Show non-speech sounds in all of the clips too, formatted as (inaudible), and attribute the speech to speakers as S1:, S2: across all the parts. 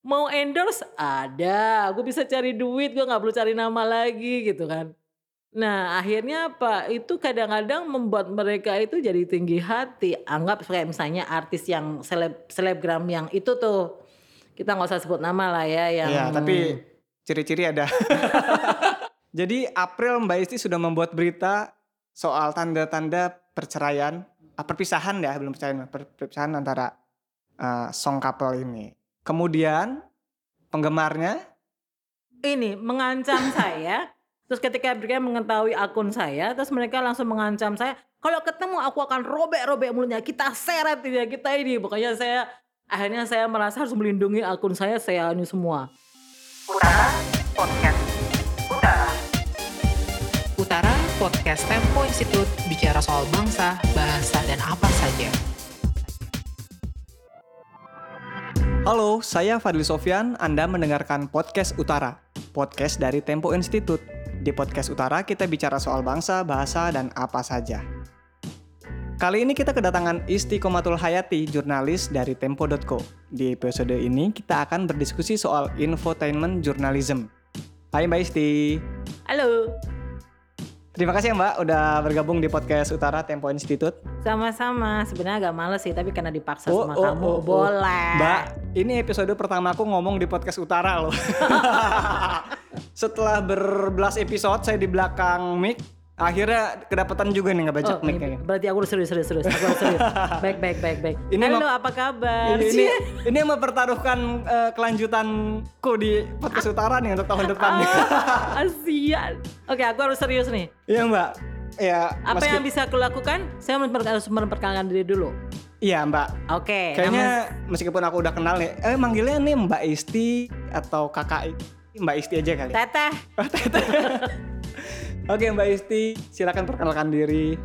S1: Mau endorse ada, gue bisa cari duit, gue nggak perlu cari nama lagi gitu kan. Nah akhirnya apa, itu kadang-kadang membuat mereka itu jadi tinggi hati. Anggap kayak misalnya artis yang seleb selebgram yang itu tuh, kita nggak usah sebut nama lah ya yang
S2: Iya, tapi ciri-ciri ada. (laughs) Jadi April Mbak Isti sudah membuat berita soal tanda-tanda perceraian, ah, perpisahan ya, belum perceraian, per- perpisahan antara eh, song couple ini. Kemudian penggemarnya
S1: ini mengancam (laughs) saya. Terus ketika mereka mengetahui akun saya, terus mereka langsung mengancam saya, kalau ketemu aku akan robek-robek mulutnya, kita seret ya kita ini. Pokoknya saya akhirnya saya merasa harus melindungi akun saya, saya ini semua.
S3: Utara Podcast Utara
S4: Utara Podcast Tempo Institute bicara soal bangsa, bahasa, dan apa saja.
S2: Halo, saya Fadli Sofyan. Anda mendengarkan Podcast Utara, podcast dari Tempo Institute. Di Podcast Utara kita bicara soal bangsa, bahasa, dan apa saja. Kali ini kita kedatangan Isti Komatul Hayati, jurnalis dari Tempo.co. Di episode ini kita akan berdiskusi soal infotainment journalism. Hai Mbak Isti.
S1: Halo,
S2: Terima kasih ya Mbak udah bergabung di Podcast Utara Tempo Institute.
S1: sama-sama. Sebenarnya agak males sih, tapi karena dipaksa
S2: Oh,
S1: sama
S2: oh,
S1: kamu,
S2: oh, oh.
S1: boleh.
S2: Mbak, ini episode pertama aku ngomong di podcast Utara loh. (laughs) Setelah berbelas episode saya di belakang mic, akhirnya kedapatan juga nih nggak baca
S1: Oh,
S2: mic
S1: berarti aku harus serius, serius, serius. Aku harus serius. (laughs) Baik, baik, baik, baik.
S2: Ini
S1: Halo, apa kabar?
S2: Ini, ini, (laughs) ini mempertaruhkan eh, kelanjutanku di podcast Utara nih untuk tahun (laughs) depan.
S1: Ah, Asian. Oke, aku harus serius nih.
S2: Iya Mbak. Ya,
S1: Apa
S2: meski-
S1: yang bisa aku lakukan? Saya harus memperkenalkan diri dulu.
S2: Iya Mbak.
S1: Oke. nama-
S2: Kayaknya meskipun aku udah kenal nih, eh manggilnya nih Mbak Isti atau Kakak Mbak Isti aja kali.
S1: Teteh.
S2: Oke Mbak Isti, silakan perkenalkan diri.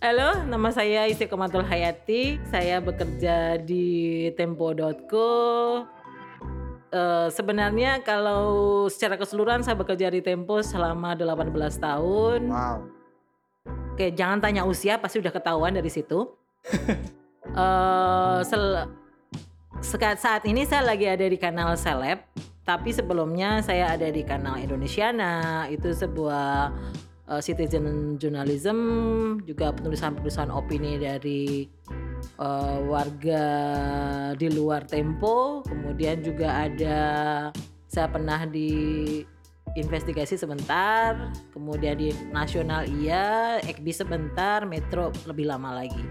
S1: Halo, nama saya Istiqomatul Hayati. Saya bekerja di Tempo.co. Eh, sebenarnya kalau secara keseluruhan saya bekerja di Tempo selama 18 tahun.
S2: Wow.
S1: Oke, jangan tanya usia, pasti udah ketahuan dari situ. (laughs) Eh, sel- saat ini saya lagi ada di kanal Seleb, tapi sebelumnya saya ada di kanal Indonesiana. Itu sebuah eh, citizen journalism, juga penulisan-penulisan opini dari eh, warga di luar Tempo. Kemudian juga ada saya pernah di investigasi sebentar, kemudian di nasional iya, ekbi sebentar, metro lebih lama lagi.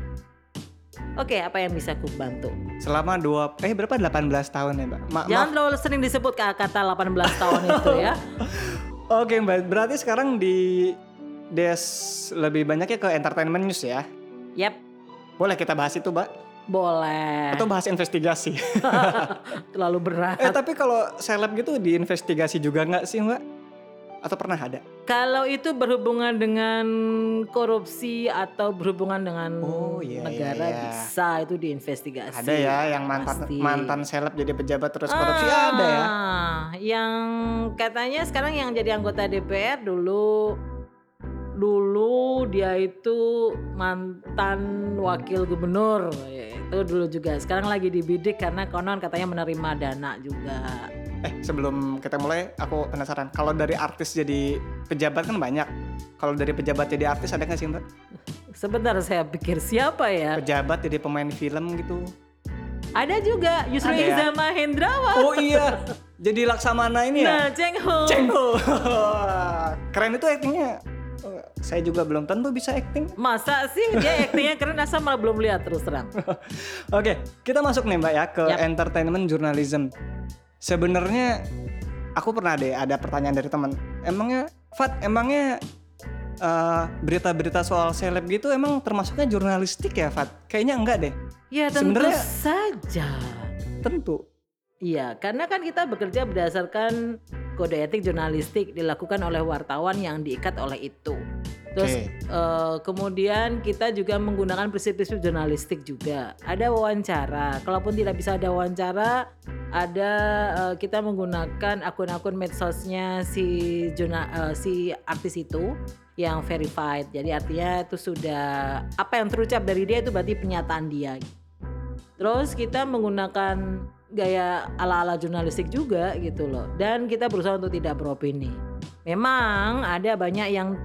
S1: Oke, apa yang bisa aku bantu?
S2: Selama dua eh berapa 18 tahun ya, Mbak? Ma-
S1: Jangan terlalu sering disebut ka- kata 18 tahun itu ya. (laughs)
S2: Oke, Mbak. Berarti sekarang di Des lebih banyaknya ke entertainment news ya.
S1: Yap,
S2: Boleh kita bahas itu, Mbak?
S1: boleh.
S2: Atau bahas investigasi? (laughs) (laughs)
S1: terlalu berat.
S2: eh, tapi kalau seleb gitu diinvestigasi juga nggak sih, Mbak? Atau pernah ada?
S1: Kalau itu berhubungan dengan korupsi atau berhubungan dengan
S2: Oh, iya,
S1: negara
S2: iya, iya.
S1: bisa itu diinvestigasi.
S2: Ada ya yang mantan
S1: Pasti.
S2: mantan seleb jadi pejabat terus korupsi ada ya.
S1: Ah, Yang katanya sekarang yang jadi anggota DPR dulu dulu dia itu mantan wakil gubernur itu dulu juga sekarang lagi dibidik karena konon katanya menerima dana juga
S2: Eh, sebelum kita mulai aku penasaran. Kalau dari artis jadi pejabat kan banyak. Kalau dari pejabat jadi artis ada nggak sih, Mbak?
S1: sebentar saya pikir siapa ya
S2: Pejabat jadi pemain film gitu.
S1: ada juga Yusril
S2: Ada ya?
S1: Iza Mahendrawan
S2: Oh iya, jadi Laksamana ini ya.
S1: nah Cheng Ho
S2: Ceng Ho. (laughs) Keren itu aktingnya. Oh, Saya juga belum tentu bisa acting.
S1: masa sih dia aktingnya keren asal malah belum lihat terus terang (laughs)
S2: Oke, kita masuk nih Mbak ya ke
S1: Yap.
S2: entertainment journalism. Sebenarnya aku pernah deh ada pertanyaan dari teman. Emangnya Fat, emangnya eh, berita-berita soal seleb gitu emang termasuknya jurnalistik ya Fat? Kayaknya enggak deh.
S1: ya tentu
S2: Sebenarnya-
S1: saja
S2: Tentu.
S1: Iya, karena kan kita bekerja berdasarkan kode etik jurnalistik dilakukan oleh wartawan yang diikat oleh itu. Terus
S2: Oke.
S1: eh, kemudian kita juga menggunakan prinsip-prinsip jurnalistik juga. Ada wawancara. Kalaupun tidak bisa ada wawancara, ada eh, kita menggunakan akun-akun medsosnya si jurna, eh, si artis itu yang verified. Jadi artinya itu sudah apa yang terucap dari dia itu berarti pernyataan dia. Terus kita menggunakan gaya ala-ala jurnalistik juga gitu loh. Dan kita berusaha untuk tidak beropini. Memang ada banyak yang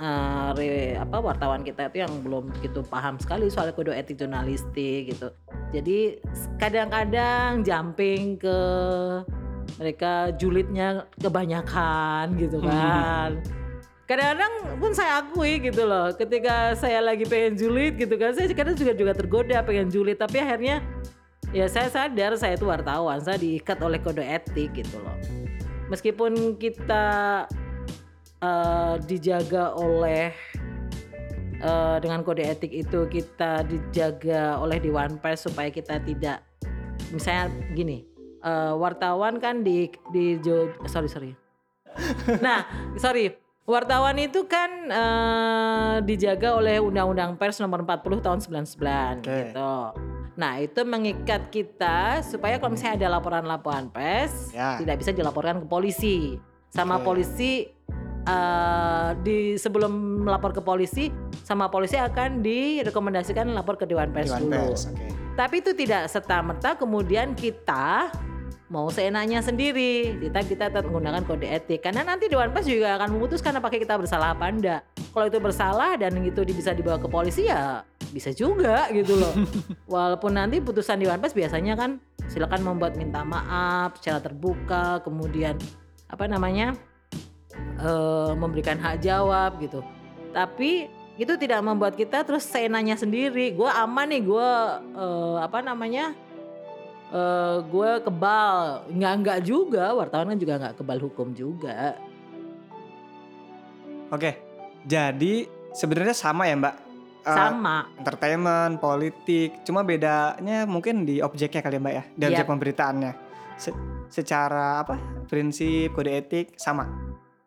S1: eh, re- apa wartawan kita itu yang belum begitu paham sekali soal kode etik jurnalistik gitu. Jadi kadang-kadang jumping ke mereka julidnya kebanyakan gitu kan. Kadang-kadang pun saya akui gitu loh, ketika saya lagi pengen julid gitu kan, saya kadang juga juga tergoda pengen julid, tapi akhirnya ya saya sadar saya itu wartawan, saya diikat oleh kode etik gitu loh. Meskipun kita eh, dijaga oleh eh, dengan kode etik itu kita dijaga oleh Dewan Pers supaya kita tidak misalnya gini eh, wartawan kan di di jo- sorry sorry (laughs) nah sorry wartawan itu kan eh, dijaga oleh Undang-Undang Pers nomor 40 tahun 99
S2: Oke.
S1: gitu nah itu mengikat kita supaya kalau misalnya ada laporan-laporan pers
S2: Ya.
S1: tidak bisa dilaporkan ke polisi sama
S2: Oke.
S1: polisi eh, di sebelum melapor ke polisi sama polisi akan direkomendasikan lapor ke Dewan Pers
S2: Dewan
S1: dulu.
S2: Pers, oke.
S1: Tapi itu tidak serta merta kemudian kita mau seenaknya sendiri. Kita kita tetap menggunakan kode etik karena nanti Dewan Pers juga akan memutuskan apakah kita bersalah apa enggak. Kalau itu bersalah dan itu bisa dibawa ke polisi ya bisa juga gitu loh. (laughs) Walaupun nanti putusan Dewan Pers biasanya kan silakan membuat minta maaf secara terbuka, kemudian apa namanya eh, memberikan hak jawab gitu. Tapi itu tidak membuat kita terus seenaknya sendiri. Gue aman nih, gue eh, apa namanya? eh gue kebal, nggak nggak juga. Wartawan kan juga nggak kebal hukum juga.
S2: Oke, jadi sebenarnya sama ya Mbak? Eh,
S1: Sama.
S2: entertainment, politik, cuma bedanya mungkin di objeknya kali ya Mbak ya, di objek
S1: Yap.
S2: pemberitaannya. Se- secara apa? Prinsip, kode etik sama.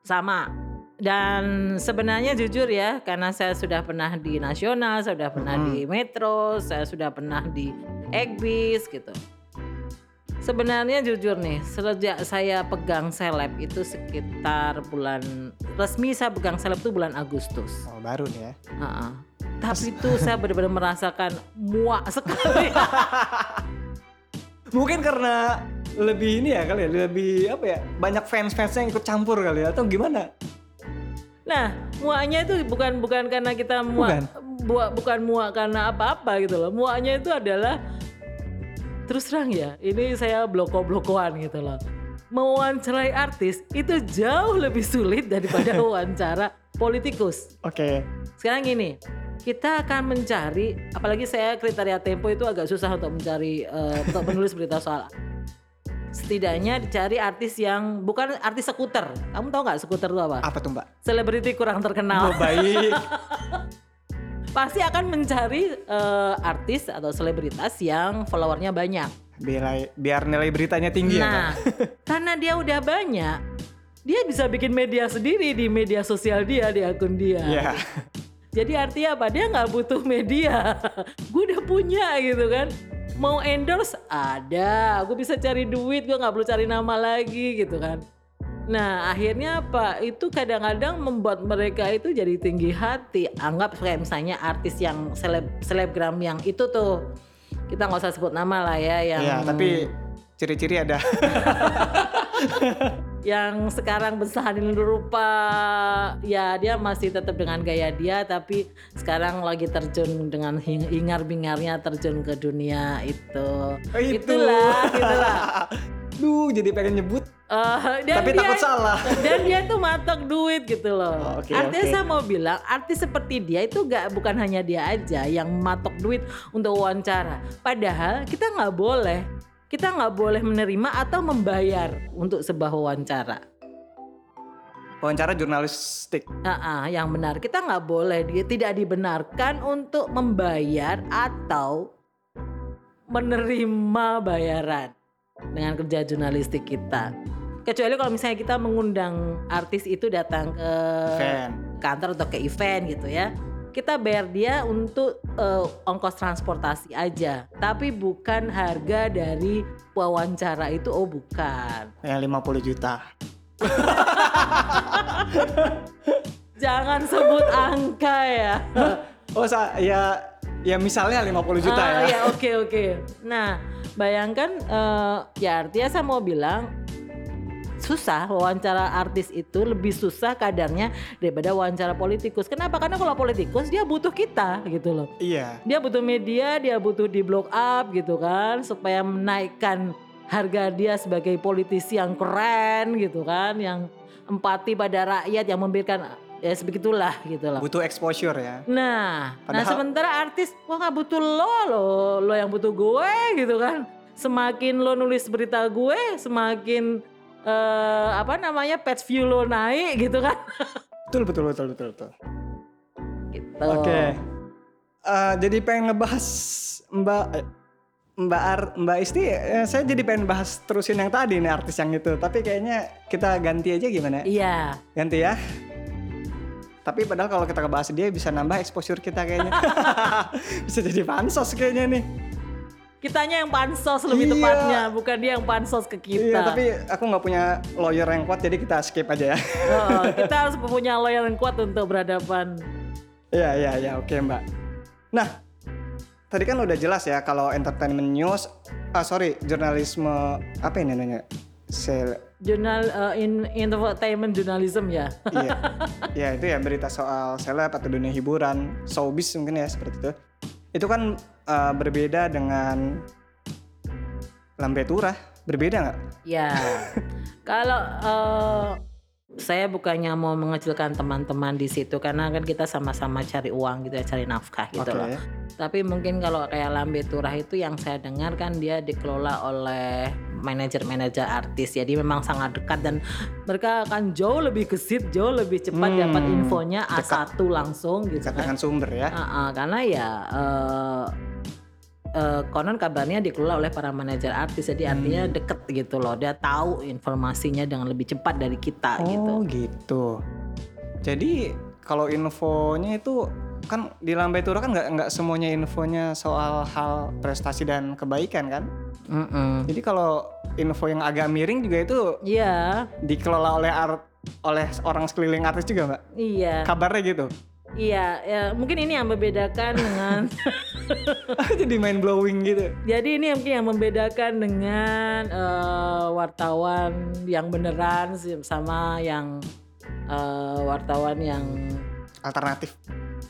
S1: Sama. Dan sebenarnya jujur ya, karena saya sudah pernah di nasional, saya sudah pernah
S2: Mhm.
S1: di metro, saya sudah pernah di Egbis gitu. Sebenarnya jujur nih, sejak saya pegang seleb itu sekitar bulan resmi saya pegang seleb itu bulan Agustus.
S2: Oh, baru nih ya.
S1: Ha-ha. Tapi itu saya benar-benar merasakan muak sekali. (laughs)
S2: Mungkin karena lebih ini ya kali ya, lebih apa ya? Banyak fans-fansnya yang ikut campur kali ya atau gimana?
S1: Nah, muaknya itu bukan bukan karena kita muak, buat bukan muak karena apa-apa gitu loh. Muaknya itu adalah terus terang ya, ini saya bloko-blokoan gitu loh. Mewawancarai artis itu jauh lebih sulit daripada (laughs) wawancara politikus.
S2: Oke.
S1: Sekarang gini, kita akan mencari, apalagi saya kriteria Tempo itu agak susah untuk mencari eh, untuk menulis berita soal. Setidaknya dicari artis yang bukan artis skuter. Kamu tahu nggak skuter itu apa?
S2: Apa tuh Mbak?
S1: selebriti kurang
S2: Oh,
S1: terkenal
S2: baik. (laughs)
S1: pasti akan mencari eh, artis atau selebritas yang followernya banyak.
S2: biar, biar nilai beritanya tinggi ya Mbak?
S1: nah, (laughs) karena dia udah banyak, dia bisa bikin media sendiri di media sosial dia di akun dia.
S2: Iya.
S1: Jadi artinya apa? Dia nggak butuh media. (laughs) gue udah punya gitu kan. Mau endorse ada. Gue bisa cari duit. Gue nggak perlu cari nama lagi gitu kan. Nah akhirnya apa? Itu kadang-kadang membuat mereka itu jadi tinggi hati. Anggap kayak misalnya artis yang seleb selebgram yang itu tuh. Kita nggak usah sebut nama lah ya. Yang
S2: Iya, tapi ciri-ciri ada. (laughs)
S1: yang sekarang bersalin rupa ya dia masih tetap dengan gaya dia tapi sekarang lagi terjun dengan hing- hingar-bingarnya terjun ke dunia itu.
S2: Oh, itu.
S1: Itulah, itulah. (laughs)
S2: Duh, jadi pengen nyebut.
S1: Eh, dan
S2: Tapi
S1: dia,
S2: takut salah. (laughs)
S1: Dan dia tuh matok duit gitu loh.
S2: Oh, oke,
S1: Artinya
S2: oke.
S1: saya mau bilang artis seperti dia itu gak bukan hanya dia aja yang matok duit untuk wawancara. Padahal kita nggak boleh, kita nggak boleh menerima atau membayar untuk sebuah wawancara.
S2: Wawancara jurnalistik.
S1: Ah, yang benar kita nggak boleh, dia tidak dibenarkan untuk membayar atau menerima bayaran dengan kerja jurnalistik kita. Kecuali kalau misalnya kita mengundang artis itu datang ke
S2: Fan.
S1: kantor atau ke event gitu ya. Kita bayar dia untuk eh, ongkos transportasi aja, tapi bukan harga dari wawancara itu. Oh, bukan.
S2: Yang 50 juta.
S1: Jangan sebut angka ya. (laughs)
S2: Oh, ya ya misalnya 50 juta
S1: Ah,
S2: ya.
S1: ya oke oke. Nah, bayangkan eh, ya artinya saya mau bilang susah wawancara artis itu lebih susah kadarnya daripada wawancara politikus. Kenapa? Karena kalau politikus dia butuh kita gitu loh.
S2: Iya.
S1: Dia butuh media, dia butuh di blow up gitu kan supaya menaikkan harga dia sebagai politisi yang keren gitu kan, yang empati pada rakyat yang memberikan ya sebegitulah gitu loh.
S2: Butuh exposure ya.
S1: Nah, nah
S2: Padahal-
S1: sementara artis wah nggak butuh lo lo lo yang butuh gue gitu kan. Semakin lo nulis berita gue, semakin eh, apa namanya page view lo naik gitu kan.
S2: Betul betul betul betul betul.
S1: Gitu.
S2: Oke. Eh, jadi pengen ngebahas Mbak eh, Mbak Ar, Mbak Isti, saya jadi pengen bahas terusin yang tadi nih artis yang itu. Tapi kayaknya kita ganti aja gimana? ya?
S1: Iya.
S2: Ganti ya. Tapi padahal kalau kita ngebahas dia bisa nambah exposure kita kayaknya. (laughs) bisa jadi pansos kayaknya nih.
S1: Kitanya yang pansos lebih
S2: Iya.
S1: tepatnya, bukan dia yang pansos ke kita.
S2: Iya, tapi aku nggak punya lawyer yang kuat jadi kita skip aja ya.
S1: Oh, (laughs) kita harus punya lawyer yang kuat untuk berhadapan.
S2: Iya, iya, iya, oke Mbak. Nah, tadi kan udah jelas ya kalau entertainment news, ah sorry, jurnalisme apa ini namanya? Sel,
S1: Jurnal eh, in, entertainment journalism ya.
S2: iya, (laughs) ya itu ya berita soal seleb atau dunia hiburan, showbiz mungkin ya seperti itu. Itu kan eh, berbeda dengan lambe turah, berbeda nggak?
S1: Ya, kalau eh, saya bukannya mau mengecilkan teman-teman di situ karena kan kita sama-sama cari uang gitu ya, cari nafkah gitu
S2: Oke.
S1: loh. Tapi mungkin kalau kayak Lambe Turah itu yang saya dengar kan dia dikelola oleh manajer-manajer artis. Jadi memang sangat dekat dan mereka akan jauh lebih gesit, jauh lebih cepat
S2: Hmm,
S1: dapat infonya
S2: dekat.
S1: A1 langsung gitu
S2: Dekat
S1: kan.
S2: dengan sumber ya.
S1: Ah, ah, karena ya eh, eh, konon kabarnya dikelola oleh para manajer artis jadi artinya
S2: Hmm.
S1: deket gitu loh dia tahu informasinya dengan lebih cepat dari kita gitu
S2: Oh gitu. Jadi kalau infonya itu kan di Lambe Tura kan nggak nggak semuanya infonya soal hal prestasi dan kebaikan kan.
S1: Mm-mm.
S2: Jadi kalau info yang agak miring juga itu
S1: iya
S2: dikelola oleh art oleh orang sekeliling artis juga mbak.
S1: iya
S2: Kabarnya gitu.
S1: Iya ya, mungkin ini yang membedakan dengan (laughs)
S2: Jadi main blowing gitu.
S1: jadi ini yang mungkin yang membedakan dengan eh, wartawan yang beneran sama yang eh, wartawan yang
S2: Alternatif.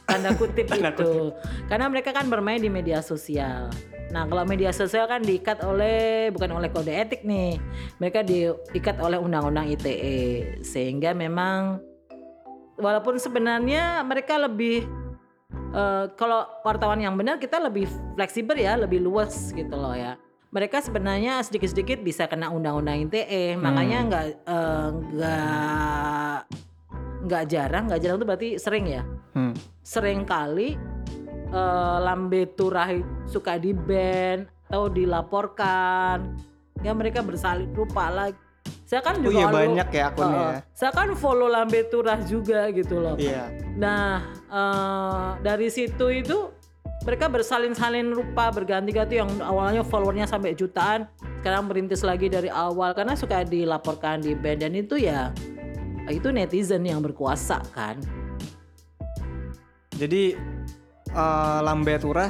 S1: tanda kutip (laughs)
S2: Tanda
S1: itu. karena mereka kan bermain di media sosial. Nah kalau media sosial kan diikat oleh bukan oleh kode etik nih. Mereka diikat oleh undang-undang ITE sehingga memang walaupun sebenarnya mereka lebih eh, kalau wartawan yang benar kita lebih fleksibel ya lebih luas gitu loh ya. Mereka sebenarnya sedikit-sedikit bisa kena undang-undang ITE makanya nggak eh, nggak nggak jarang nggak jarang itu berarti sering ya.
S2: Hmm.
S1: sering kali eh, lambe turah suka di ban atau dilaporkan. Ya mereka bersalin rupa lagi saya kan
S2: Oh
S1: juga
S2: iya
S1: follow-
S2: banyak ya akunnya. Ya.
S1: saya kan follow lambe turah juga gitu loh
S2: Iya.
S1: nah eh, dari situ itu mereka bersalin-salin rupa berganti-ganti yang awalnya followernya sampai jutaan sekarang merintis lagi dari awal karena suka dilaporkan di ban dan itu ya itu netizen yang berkuasa kan
S2: Jadi eh, Lambe Turah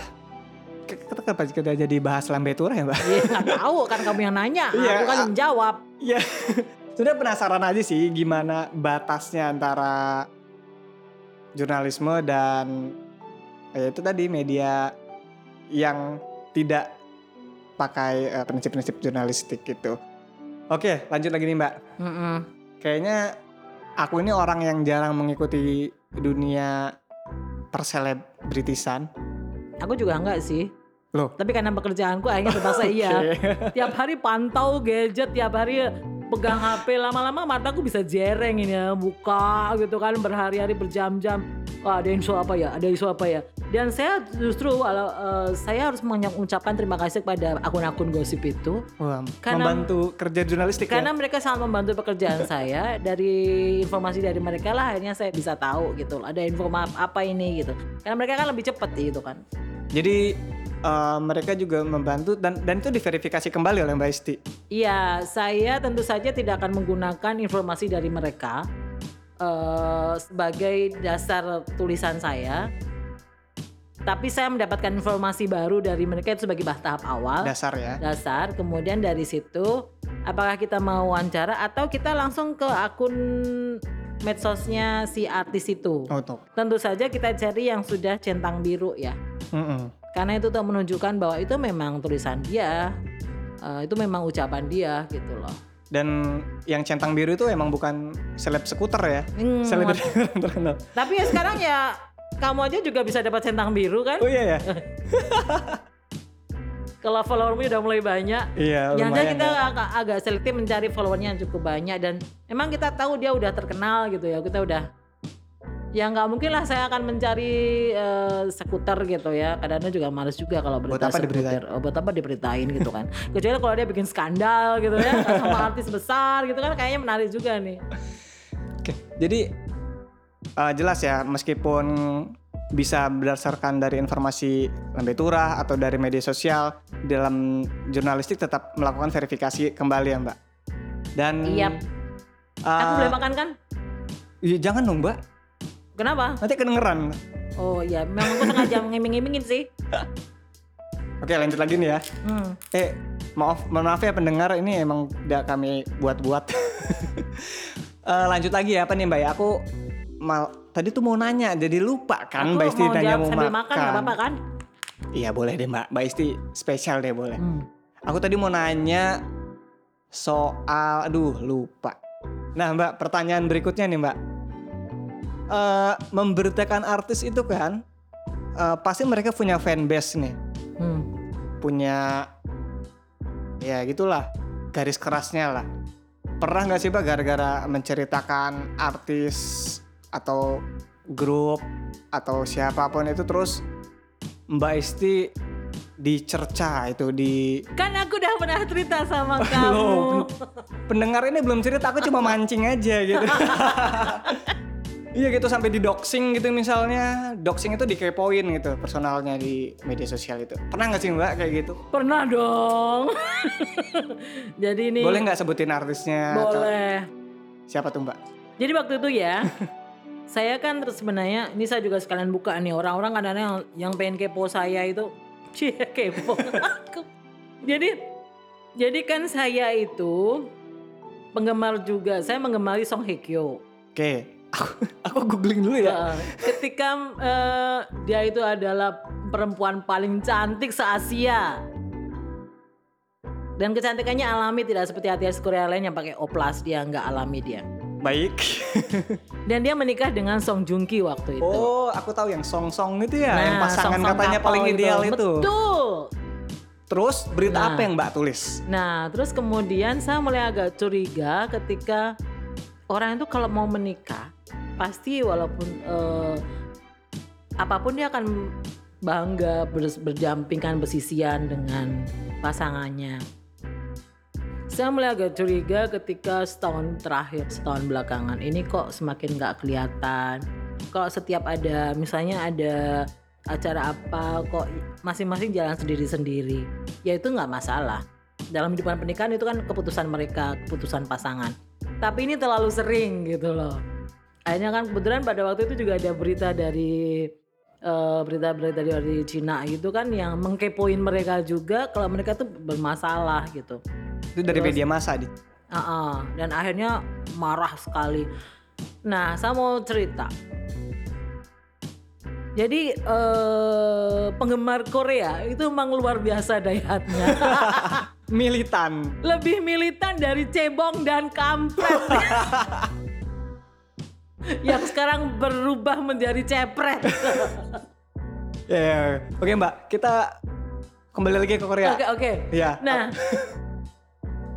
S2: kita kenapa kita jadi bahas Lambe Turah ya mbak?
S1: Iya nggak tahu kan kamu yang nanya,
S2: Iya,
S1: aku kan yang jawab.
S2: Iya, (laughs) sudah penasaran aja sih gimana batasnya antara jurnalisme dan ya itu tadi media yang tidak pakai eh, prinsip-prinsip jurnalistik gitu. Oke, lanjut lagi nih Mbak.
S1: Mm-mm.
S2: Kayaknya aku ini orang yang jarang mengikuti dunia perselebritisan.
S1: Aku juga enggak sih.
S2: Loh.
S1: Tapi karena pekerjaanku akhirnya (laughs) terpaksa iya.
S2: Oke.
S1: Tiap hari pantau gadget, tiap hari pegang HP lama-lama mataku bisa jereng ini ya buka gitu kan berhari-hari berjam-jam wah ada isu apa ya ada isu apa ya dan saya justru walau eh, saya harus mengucapkan terima kasih kepada akun-akun gosip itu
S2: Wah,
S1: Karena-
S2: membantu kerja jurnalistik
S1: Karena
S2: ya.
S1: mereka sangat membantu pekerjaan (laughs) saya dari informasi dari mereka lah akhirnya saya bisa tahu gitu ada info ma- apa ini gitu. Karena mereka kan lebih cepat gitu kan.
S2: Jadi eh, mereka juga membantu dan dan itu diverifikasi kembali oleh Mbak Isti.
S1: Iya, saya tentu saja tidak akan menggunakan informasi dari mereka eh, sebagai dasar tulisan saya. Tapi saya mendapatkan informasi baru dari mereka itu sebagai tahap awal
S2: Dasar ya.
S1: dasar. Kemudian dari situ apakah kita mau wawancara atau kita langsung ke akun medsosnya si artis itu.
S2: Oh.
S1: Tentu saja kita cari yang sudah centang biru ya.
S2: Mm-mm.
S1: Karena itu tuh menunjukkan bahwa itu memang tulisan dia. eh, itu memang ucapan dia gitu loh.
S2: Dan yang centang biru itu emang bukan seleb skuter ya.
S1: Hmm,
S2: Seleb (laughs) terkenal.
S1: Tapi ya sekarang ya kamu aja juga bisa dapat centang biru kan?
S2: Oh iya ya. (laughs)
S1: Kalau followermu udah mulai banyak.
S2: Iya,
S1: Jangan
S2: lumayan.
S1: kita
S2: ya.
S1: agak, agak selektif mencari followernya yang cukup banyak dan emang kita tahu dia udah terkenal gitu ya. Kita udah ya nggak mungkin lah saya akan mencari eh, skuter gitu ya. Kadang-kadang juga males juga kalau berita
S2: apa
S1: skuter.
S2: diberitain?
S1: Oh, buat apa diberitain gitu kan. Kecuali kalau dia bikin skandal gitu ya (laughs) sama artis besar gitu kan kayaknya menarik juga nih.
S2: Oke, jadi eh, jelas ya meskipun bisa berdasarkan dari informasi lembe turah atau dari media sosial dalam jurnalistik tetap melakukan verifikasi kembali ya Mbak. Dan
S1: Iyap.
S2: eh,
S1: Aku boleh makan kan?
S2: iya, jangan dong Mbak,
S1: Kenapa?
S2: nanti kedengeran.
S1: Oh iya, memang aku sengaja ngiming-ngimingin sih.
S2: Oke lanjut lagi nih ya.
S1: Hmm.
S2: Eh maaf maaf ya pendengar ini emang udah kami buat-buat. (laughs) Eh, lanjut lagi ya apa nih Mbak ya? Aku mal tadi tuh mau nanya jadi lupa kan
S1: Aku
S2: Mbak Isti
S1: mau
S2: nanya mau makan.
S1: makan apa-apa kan?
S2: Iya boleh deh Mbak. Mbak Isti spesial deh boleh.
S1: Hmm.
S2: Aku tadi mau nanya soal, aduh lupa. Nah Mbak, pertanyaan berikutnya nih Mbak. Eh memberitakan artis itu kan, eh, pasti mereka punya fanbase nih,
S1: Hmm.
S2: punya, ya gitulah, garis kerasnya lah. Pernah nggak sih Mbak gara-gara menceritakan artis atau grup atau siapa pun itu terus Mbak Isti dicerca itu di
S1: Kan aku udah pernah cerita sama (laughs)
S2: Loh,
S1: kamu.
S2: pendengar ini belum cerita aku cuma mancing aja gitu (laughs) iya gitu sampai di doxing gitu misalnya doxing itu dikepoin gitu personalnya di media sosial itu pernah nggak sih mbak kayak gitu
S1: Pernah dong. (laughs) Jadi ini
S2: boleh nggak sebutin artisnya atau
S1: boleh.
S2: siapa tuh mbak
S1: Jadi waktu itu ya, (laughs) saya kan terus sebenarnya ini saya juga sekalian buka nih orang-orang kadang-kadang yang, yang pengen kepo saya itu, (laughs) cie kepo aku. Jadi, jadi kan saya itu penggemar juga, saya menggemari Song Hye Kyo.
S2: oke aku aku googling dulu ya
S1: Eh, ketika eh, dia itu adalah perempuan paling cantik se-Asia. Dan kecantikannya alami tidak seperti artis Korea lain yang pakai oplas dia nggak alami dia.
S2: baik (laughs)
S1: Dan dia menikah dengan Song Joong Ki waktu itu.
S2: oh aku tahu yang song song itu ya yang pasangan
S1: Nah, song-song
S2: katanya paling ideal itu,
S1: Betul.
S2: terus berita
S1: Nah.
S2: apa yang mbak tulis
S1: Nah, terus kemudian saya mulai agak curiga ketika orang itu kalau mau menikah pasti walaupun eh, apa pun dia akan bangga ber- berdampingan bersisian dengan pasangannya. Saya mulai agak curiga ketika setahun terakhir, setahun belakangan ini kok semakin nggak kelihatan. Kok setiap ada, misalnya ada acara apa, kok masing-masing jalan sendiri-sendiri. Ya itu nggak masalah. Dalam kehidupan pernikahan itu kan keputusan mereka, keputusan pasangan. Tapi ini terlalu sering gitu loh. Akhirnya kan kebetulan pada waktu itu juga ada berita dari eh, berita-berita dari Cina gitu kan yang mengkepoin mereka juga kalau mereka tuh bermasalah gitu.
S2: itu dari
S1: Terus-
S2: media massa di
S1: Ah, dan akhirnya marah sekali. Nah, saya mau cerita. Jadi eh, penggemar Korea itu memang luar biasa dayatnya. (laughs)
S2: militan
S1: Lebih militan dari cebong dan kampret. (laughs) Yang sekarang berubah menjadi cepret.
S2: Ya, ya, ya. oke mbak, kita kembali lagi ke Korea.
S1: Oke, oke.
S2: Iya.
S1: Nah,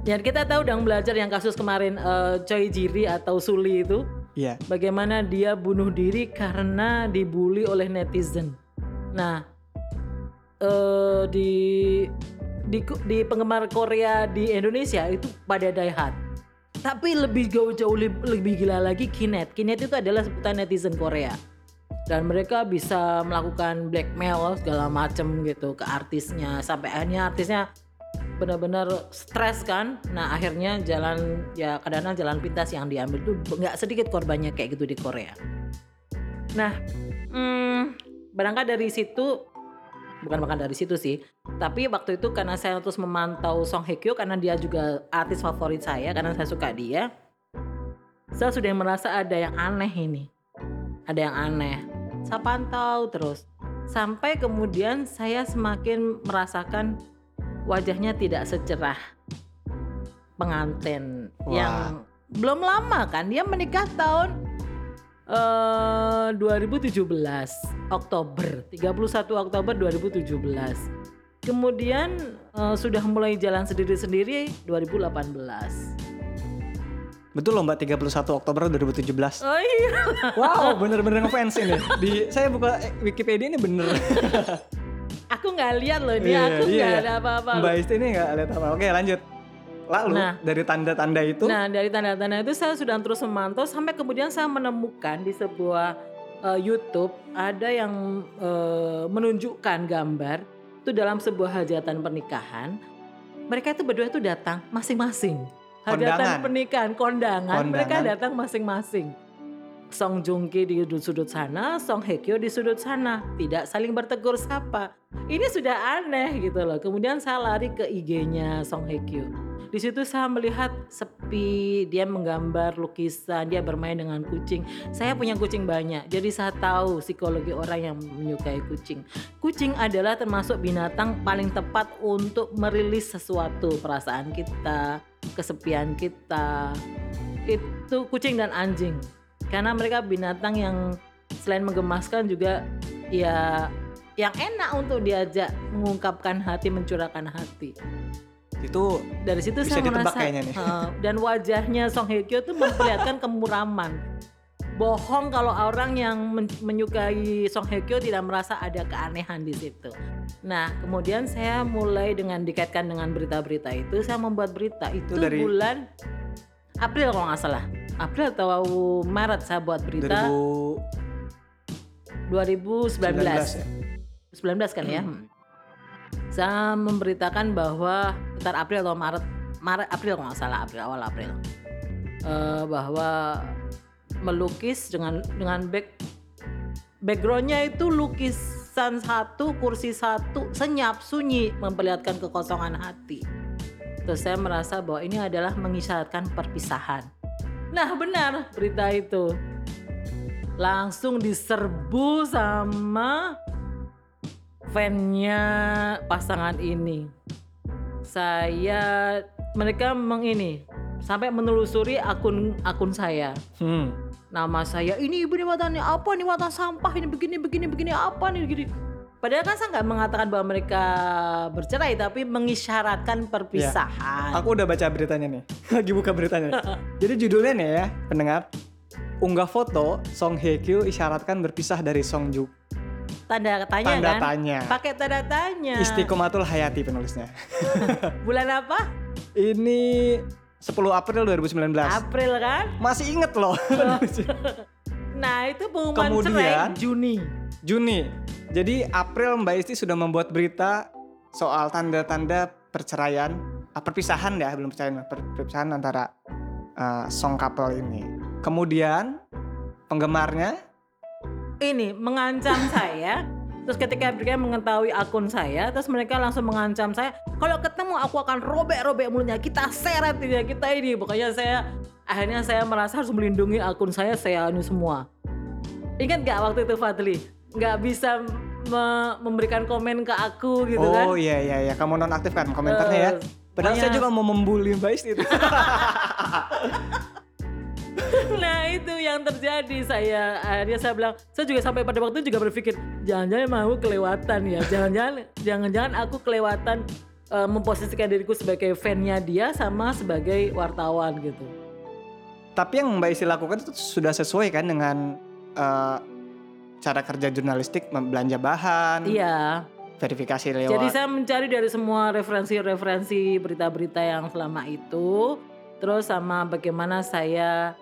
S1: ya kita tahu dong belajar yang kasus kemarin eh, Choi Jiri atau Suli itu.
S2: Iya.
S1: bagaimana dia bunuh diri karena dibully oleh netizen. Nah, eh, di di di penggemar Korea di Indonesia itu pada die hard. Tapi lebih jauh-jauh lebih, lebih gila lagi Kinet. Kinet itu adalah sebutan netizen Korea. Dan mereka bisa melakukan blackmail segala macem gitu ke artisnya sampai akhirnya artisnya benar-benar stres kan. Nah akhirnya jalan ya kadang-kadang jalan pintas yang diambil tuh nggak sedikit korbannya kayak gitu di Korea. Nah hmm, Barangkali dari situ bukan bahkan dari situ sih. Tapi waktu itu karena saya terus memantau Song Hye Kyo karena dia juga artis favorit saya karena saya suka dia. Saya sudah merasa ada yang aneh ini. Ada yang aneh. Saya pantau terus. Sampai kemudian saya semakin merasakan wajahnya tidak secerah pengantin
S2: Wah.
S1: yang belum lama kan dia menikah tahun eh 2017 Oktober 31 Oktober 2017 kemudian eh, sudah mulai jalan sendiri-sendiri 2018
S2: Betul loh Mbak 31 Oktober 2017.
S1: oh iya
S2: Wow, bener-bener ngefans ini. Di saya buka eh, Wikipedia ini bener.
S1: aku nggak lihat loh ini
S2: Iya,
S1: aku
S2: iya.
S1: nggak ada apa-apa.
S2: Mbak Isti ini nggak lihat apa. Oke, lanjut. Lalu
S1: Nah.
S2: dari tanda-tanda itu
S1: Nah dari tanda-tanda itu saya sudah terus memantau sampai kemudian saya menemukan di sebuah eh, YouTube ada yang eh, menunjukkan gambar itu dalam sebuah hajatan pernikahan. Mereka itu berdua itu datang masing-masing. Hajatan
S2: Kondangan.
S1: pernikahan kondangan, mereka
S2: Kondangan.
S1: datang masing-masing. Song Joong Ki di sudut sana, Song Hye Kyo di sudut sana, tidak saling bertegur sapa. Ini sudah aneh gitu loh. Kemudian saya lari ke IG-nya Song Hye Kyo. Di situ saya melihat sepi, dia menggambar lukisan, dia bermain dengan kucing. Saya punya kucing banyak, jadi saya tahu psikologi orang yang menyukai kucing. Kucing adalah termasuk binatang paling tepat untuk merilis sesuatu perasaan kita, kesepian kita. Itu kucing dan anjing. Karena mereka binatang yang selain menggemaskan juga ya yang enak untuk diajak mengungkapkan hati, mencurahkan hati
S2: itu
S1: dari situ
S2: Bisa
S1: saya merasa
S2: kayaknya nih.
S1: eh, dan wajahnya Song Hye Kyo itu memperlihatkan kemuraman bohong kalau orang yang men- menyukai Song Hye Kyo tidak merasa ada keanehan di situ. Nah, kemudian saya mulai dengan dikaitkan dengan berita-berita itu, saya membuat berita itu,
S2: dari-
S1: bulan April kalau nggak salah. April atau Maret saya buat berita
S2: 2019
S1: 2019.
S2: ya.
S1: 19 kan ya. Saya memberitakan bahwa sekitar April atau Maret, Maret April kalau nggak salah April awal April, Eh, bahwa melukis dengan dengan back backgroundnya itu lukisan satu kursi satu senyap sunyi memperlihatkan kekosongan hati. Terus saya merasa bahwa ini adalah mengisyaratkan perpisahan. Nah benar berita itu langsung diserbu sama fannya pasangan ini. Saya mereka mengini sampai menelusuri akun akun saya.
S2: Hmm.
S1: Nama saya ini ibu ini matanya apa nih mata sampah ini begini begini begini apa nih gini. Padahal kan saya nggak mengatakan bahwa mereka bercerai tapi mengisyaratkan perpisahan.
S2: Aku udah baca beritanya nih. (laughs) Lagi buka beritanya. Jadi judulnya nih ya, pendengar. Unggah foto Song Hye Kyo isyaratkan berpisah dari Song Juk.
S1: Tanda tanya
S2: Tanda
S1: kan?
S2: tanya.
S1: Pakai tanda tanya.
S2: Istiqomatul Hayati penulisnya. (laughs)
S1: Bulan apa?
S2: Ini 10 April 2019.
S1: April kan?
S2: Masih inget loh. (laughs)
S1: Nah itu pengumuman cerai
S2: Kemudian-
S1: Juni.
S2: Juni. Jadi April Mbak Isti sudah membuat berita soal tanda-tanda perceraian, ah, perpisahan ya, belum perceraian, per- perpisahan antara uh, song couple ini. Kemudian penggemarnya
S1: Ini mengancam (laughs) saya. Terus ketika mereka mengetahui akun saya, terus mereka langsung mengancam saya. Kalau ketemu aku akan robek-robek mulutnya. Kita seret ya kita ini. Pokoknya saya akhirnya saya merasa harus melindungi akun saya. Saya ini semua. Ingat gak waktu itu Fadli? Gak bisa me- memberikan komen ke aku gitu kan?
S2: Oh iya iya iya, kamu nonaktifkan komentarnya ya.
S1: Eh,
S2: Padahal saya
S1: pokoknya-
S2: juga mau membuli Mbak Isti itu. (laughs)
S1: Nah itu yang terjadi saya akhirnya saya bilang saya juga sampai pada waktu itu juga berpikir jangan-jangan mau kelewatan ya jangan-jangan jangan-jangan aku kelewatan eh, memposisikan diriku sebagai fannya dia sama sebagai wartawan gitu.
S2: Tapi yang Mbak Isti lakukan itu sudah sesuai kan dengan uh, cara kerja jurnalistik belanja bahan,
S1: Iya.
S2: verifikasi lewat.
S1: Jadi saya mencari dari semua referensi-referensi berita-berita yang selama itu, terus sama bagaimana saya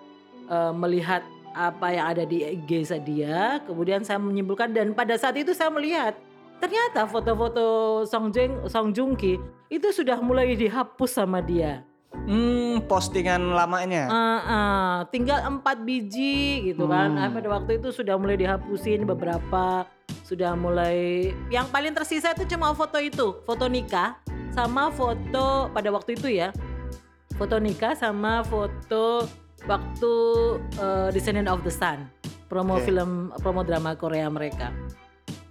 S1: eh, melihat apa yang ada di IG dia, kemudian saya menyimpulkan dan pada saat itu saya melihat ternyata foto-foto Song Jung Song Joong Ki itu sudah mulai dihapus sama dia.
S2: Hmm, postingan lamanya.
S1: Ah, ah, tinggal empat biji gitu kan.
S2: Hmm.
S1: Ah, pada waktu itu sudah mulai dihapusin beberapa sudah mulai yang paling tersisa itu cuma foto itu, foto nikah sama foto pada waktu itu ya. Foto nikah sama foto waktu eh, Descendant of the Sun, promo
S2: Oke.
S1: film promo drama Korea mereka.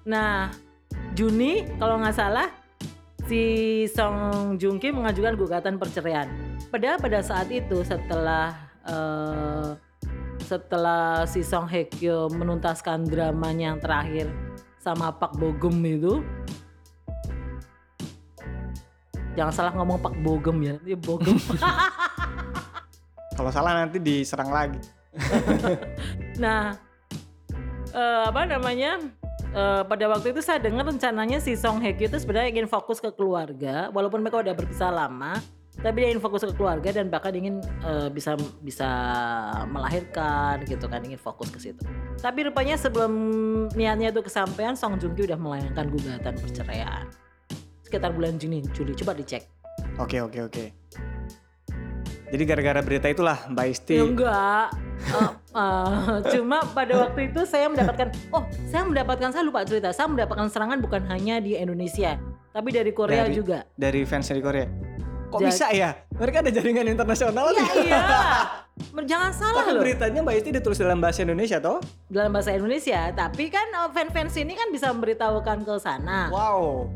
S1: Nah, Juni kalau nggak salah si Song Joong Ki mengajukan gugatan perceraian. Padahal pada saat itu setelah eh, setelah si Song Hye Kyo menuntaskan dramanya yang terakhir sama Pak Bogum itu jangan salah ngomong Pak Bogum ya dia Bogum (laughs)
S2: Kalau salah nanti diserang lagi. (laughs)
S1: nah eh, apa namanya eh, pada waktu itu saya dengar rencananya si Song Hye Kyo itu sebenarnya ingin fokus ke keluarga walaupun mereka udah berpisah lama tapi dia ingin fokus ke keluarga dan bahkan ingin eh, bisa bisa melahirkan gitu kan ingin fokus ke situ. Tapi rupanya sebelum niatnya itu kesampaian Song Joong Ki udah melayangkan gugatan perceraian. Sekitar bulan Juni Juli coba dicek.
S2: Oke oke oke. Jadi gara-gara berita itulah Mbak Isti.
S1: Ya enggak. Eh, eh, (laughs) cuma pada waktu itu saya mendapatkan, oh saya mendapatkan, saya lupa cerita, saya mendapatkan serangan bukan hanya di Indonesia, tapi dari Korea
S2: Dari-
S1: juga.
S2: dari fans dari Korea. Kok
S1: Ja-
S2: bisa ya? Mereka ada jaringan internasional
S1: Iya
S2: nih.
S1: iya. (laughs) Jangan salah
S2: Tapi
S1: loh
S2: beritanya Mbak Isti ditulis dalam bahasa Indonesia toh?
S1: dalam bahasa Indonesia, tapi kan eh, fans-fans ini kan bisa memberitahukan ke sana.
S2: Wow.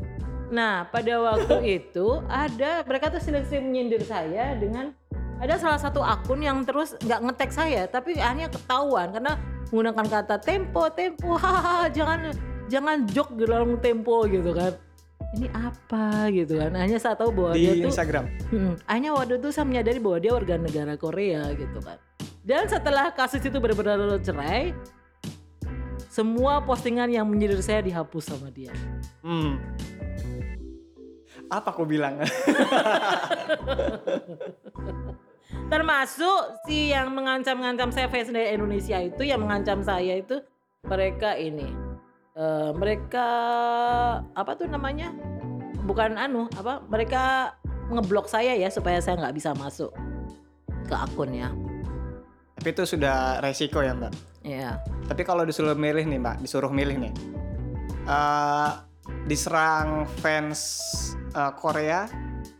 S1: Nah, pada waktu itu ada mereka tuh sering-sering menyindir saya dengan ada salah satu akun yang terus nggak ngetek saya, tapi akhirnya ketahuan karena menggunakan kata tempo, tempo, (laughs) hahaha, jangan jangan jok di dalam tempo gitu kan. Ini apa gitu kan? Hanya saya tahu bahwa dia
S2: Di
S1: tuh
S2: Instagram.
S1: Hmm, hanya waktu itu saya menyadari bahwa dia warga negara Korea gitu kan. Dan setelah kasus itu benar-benar cerai, semua postingan yang menyindir saya dihapus sama dia.
S2: Hmm. Apa aku bilang? (laughs)
S1: Termasuk si yang mengancam-ngancam saya fans dari Indonesia itu yang mengancam saya itu mereka ini. Eh, mereka apa tuh namanya? Bukan anu apa? Mereka ngeblok saya ya supaya saya nggak bisa masuk ke akunnya
S2: Tapi itu sudah resiko ya Mbak.
S1: ya
S2: Tapi kalau disuruh milih nih Mbak, disuruh milih nih. eh diserang fans eh, Korea,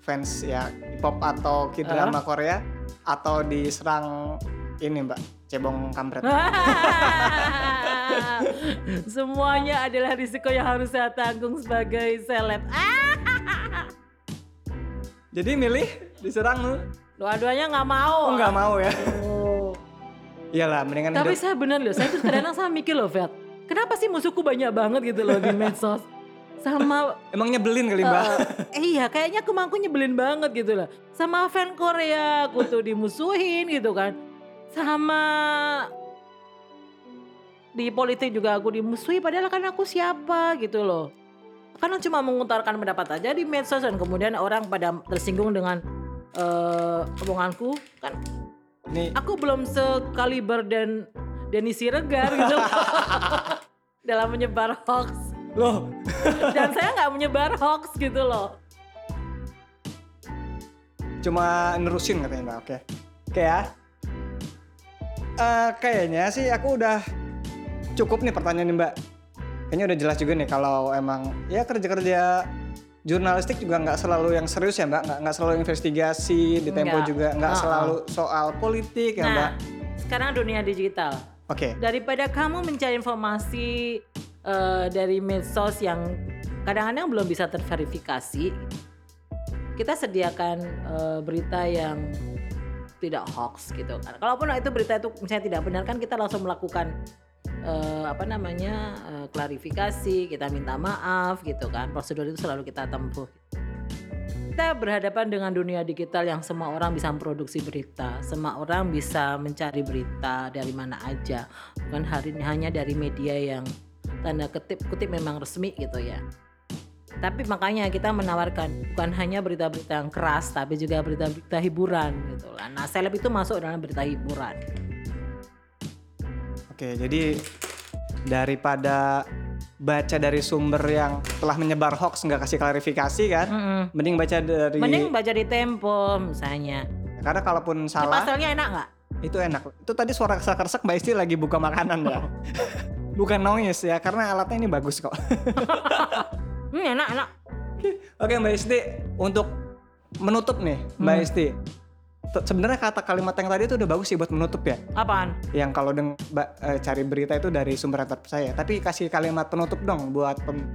S2: fans ya pop atau K-drama Korea atau diserang ini Mbak, cebong kampret. (laughs)
S1: semuanya adalah risiko yang harus saya tanggung sebagai seleb (laughs)
S2: Jadi milih diserang
S1: dua-duanya nggak mau
S2: oh nggak mau ya.
S1: Oh.
S2: Iyalah, mendingan
S1: Tapi
S2: hidup.
S1: saya bener loh, saya tuh kadang-kadang saya mikir loh, Fet. Kenapa sih musuhku banyak banget gitu loh di medsos? Sama, (laughs)
S2: Emang nyebelin kali Mbak.
S1: eh, iya kayaknya kemangku nyebelin banget gitu loh. Sama fan Korea, aku tuh dimusuhin gitu kan. Sama di politik juga aku dimusuhi, padahal kan aku siapa gitu loh. Karena cuma mengutarakan pendapat aja di medsos dan kemudian orang pada tersinggung dengan eh, omonganku kan
S2: Ini
S1: aku belum sekaliber dan Denny Siregar gitu (laughs) dalam menyebar hoax
S2: loh, (laughs)
S1: dan saya nggak menyebar hoax gitu loh
S2: cuma nerusin katanya Mbak. Oke. Oke ya. Eh, kayaknya sih aku udah cukup nih pertanyaan nih Mbak. Kayaknya udah jelas juga nih kalau emang ya kerja-kerja jurnalistik juga nggak selalu yang serius ya Mbak, nggak nggak selalu investigasi di Tempo
S1: Nggak.
S2: juga nggak
S1: Uh-uh.
S2: selalu soal politik ya Mbak.
S1: nah sekarang dunia digital
S2: Oke,
S1: daripada kamu mencari informasi eh, dari medsos yang kadang-kadang belum bisa terverifikasi kita sediakan eh, berita yang tidak hoax gitu. Kan kalaupun itu berita itu misalnya tidak benar kan kita langsung melakukan eh, apa namanya eh, klarifikasi kita minta maaf gitu kan. Prosedur itu selalu kita tempuh. Kita berhadapan dengan dunia digital yang semua orang bisa memproduksi berita, semua orang bisa mencari berita dari mana aja, bukan hari hanya dari media yang tanda kutip kutip memang resmi gitu ya. Tapi makanya kita menawarkan bukan hanya berita-berita yang keras, tapi juga berita-berita hiburan gitu lah. Nah, seleb itu masuk dalam berita hiburan.
S2: oke. Jadi daripada baca dari sumber yang telah menyebar hoax nggak kasih klarifikasi kan,
S1: Mm-mm.
S2: mending baca dari
S1: Mending baca di Tempo misalnya.
S2: karena kalaupun salah
S1: pasalnya enak nggak?
S2: itu enak. Itu tadi suara kesak-kesak Mbak Isti lagi buka makanan ya. (laughs) Bukan noise ya, karena alatnya ini bagus kok. (laughs)
S1: Hmm, enak enak.
S2: Oke Mbak Isti, untuk menutup nih Mbak
S1: Hmm.
S2: Isti. Sebenarnya kata kalimat yang tadi itu udah bagus sih buat menutup ya.
S1: Apaan?
S2: Yang kalau deng eh, cari berita itu dari sumber yang terpercaya. Tapi kasih kalimat penutup dong buat pem-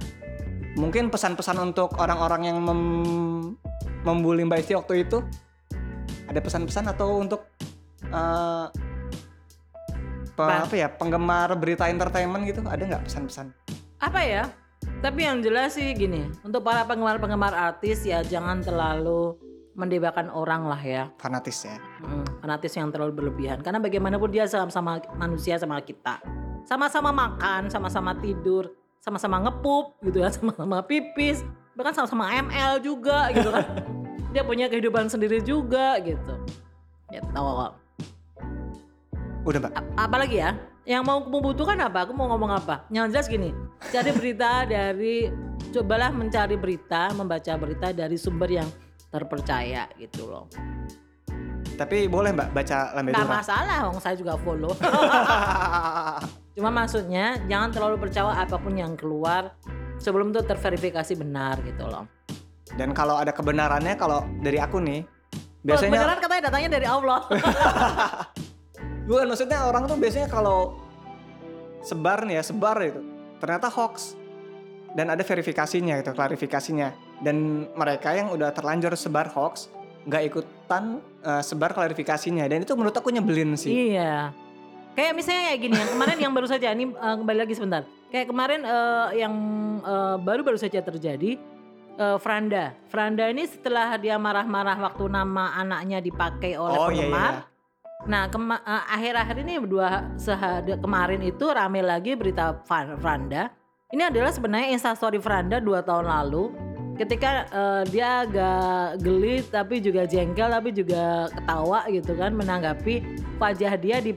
S2: mungkin pesan-pesan untuk orang-orang yang mem- membuli Mbak Isti waktu itu. Ada pesan-pesan atau untuk eh,
S1: Apa?
S2: apa ya penggemar berita entertainment gitu? Ada nggak pesan-pesan?
S1: Apa ya? Tapi yang jelas sih gini, untuk para penggemar-penggemar artis ya jangan terlalu mendebakan orang lah ya.
S2: Fanatis ya.
S1: Mm, fanatis yang terlalu berlebihan. Karena bagaimanapun dia sama-sama manusia sama kita. Sama-sama makan, sama-sama tidur, sama-sama ngepup gitu ya, (laughs) sama-sama pipis, bahkan sama-sama ML juga gitu kan. (laughs) dia punya kehidupan sendiri juga gitu. Ya tahu kok.
S2: Udah Mbak.
S1: A- apalagi ya? Yang mau membutuhkan apa? Aku mau ngomong apa? Yang jelas gini, cari berita (laughs) dari cobalah mencari berita, membaca berita dari sumber yang terpercaya gitu loh.
S2: Tapi boleh Mbak baca lambe Dura?
S1: masalah, wong saya juga follow. (laughs) Cuma maksudnya jangan terlalu percaya apa pun yang keluar sebelum itu terverifikasi benar gitu loh.
S2: Dan kalau ada kebenarannya kalau dari aku nih biasanya
S1: beneran katanya datangnya dari Allah. (laughs)
S2: bukan maksudnya orang tuh biasanya kalau sebar nih ya sebar itu ternyata hoax dan ada verifikasinya gitu klarifikasinya dan mereka yang udah terlanjur sebar hoax nggak ikutan eh, sebar klarifikasinya dan itu menurut aku nyebelin sih
S1: Iya. Kayak misalnya kayak gini yang kemarin yang baru saja ini eh, kembali lagi sebentar. Kayak kemarin eh, yang eh, baru-baru saja terjadi eh, Franda. Franda ini setelah dia marah-marah waktu nama anaknya dipakai oleh
S2: oh iya iya
S1: penggemar.
S2: iya.
S1: Nah, eh, akhir-akhir ini dua sehari kemarin itu rame lagi berita Franda. Ini adalah sebenarnya instastory Franda dua tahun lalu ketika eh, dia agak geli tapi juga jengkel tapi juga ketawa gitu kan menanggapi wajah dia di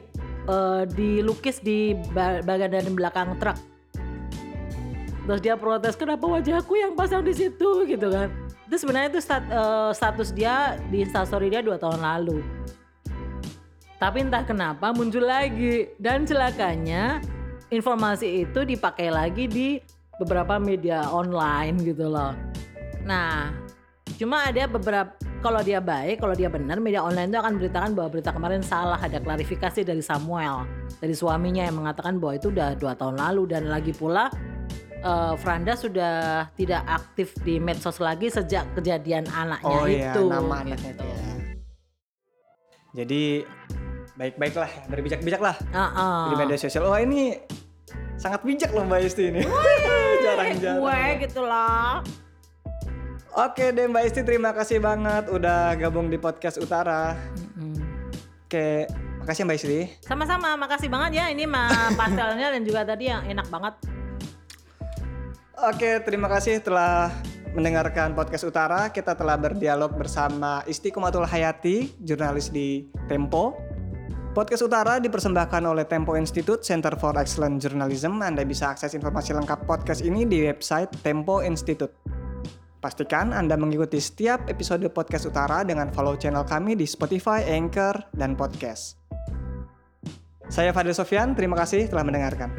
S1: eh, dilukis di ba- bagian dan belakang truk. Terus dia protes kenapa wajahku yang pasang di situ gitu kan. Itu sebenarnya itu stat- eh, status dia di instastory dia dua tahun lalu. Tapi entah kenapa muncul lagi dan celakanya informasi itu dipakai lagi di beberapa media online gitu loh. Nah, cuma ada beberapa kalau dia baik, kalau dia benar, media online itu akan beritakan bahwa berita kemarin salah, ada klarifikasi dari Samuel, dari suaminya yang mengatakan bahwa itu udah dua tahun lalu dan lagi pula eh, Franda sudah tidak aktif di medsos lagi sejak kejadian anaknya
S2: oh iya
S1: itu.
S2: nama anaknya
S1: gitu.
S2: itu ya jadi baik-baik lah berbijak-bijak lah
S1: Ah-ah.
S2: di media sosial wah ini sangat bijak loh Mbak Isti ini (laughs) jarang-jarang
S1: gue gitu loh.
S2: Oke deh Mbak Isti terima kasih banget udah gabung di podcast Utara. Oke, makasih Mbak Isti.
S1: Sama-sama, makasih banget ya ini mah pastelnya dan juga tadi yang enak banget.
S2: Oke, terima kasih telah mendengarkan podcast Utara. Kita telah berdialog bersama Isti Kumatul Hayati, jurnalis di Tempo. Podcast Utara dipersembahkan oleh Tempo Institute Center for Excellent Journalism. Anda bisa akses informasi lengkap podcast ini di website Tempo Institute. Pastikan Anda mengikuti setiap episode podcast Utara dengan follow channel kami di Spotify, Anchor, dan Podcast. Saya Fadil Sofyan, terima kasih telah mendengarkan.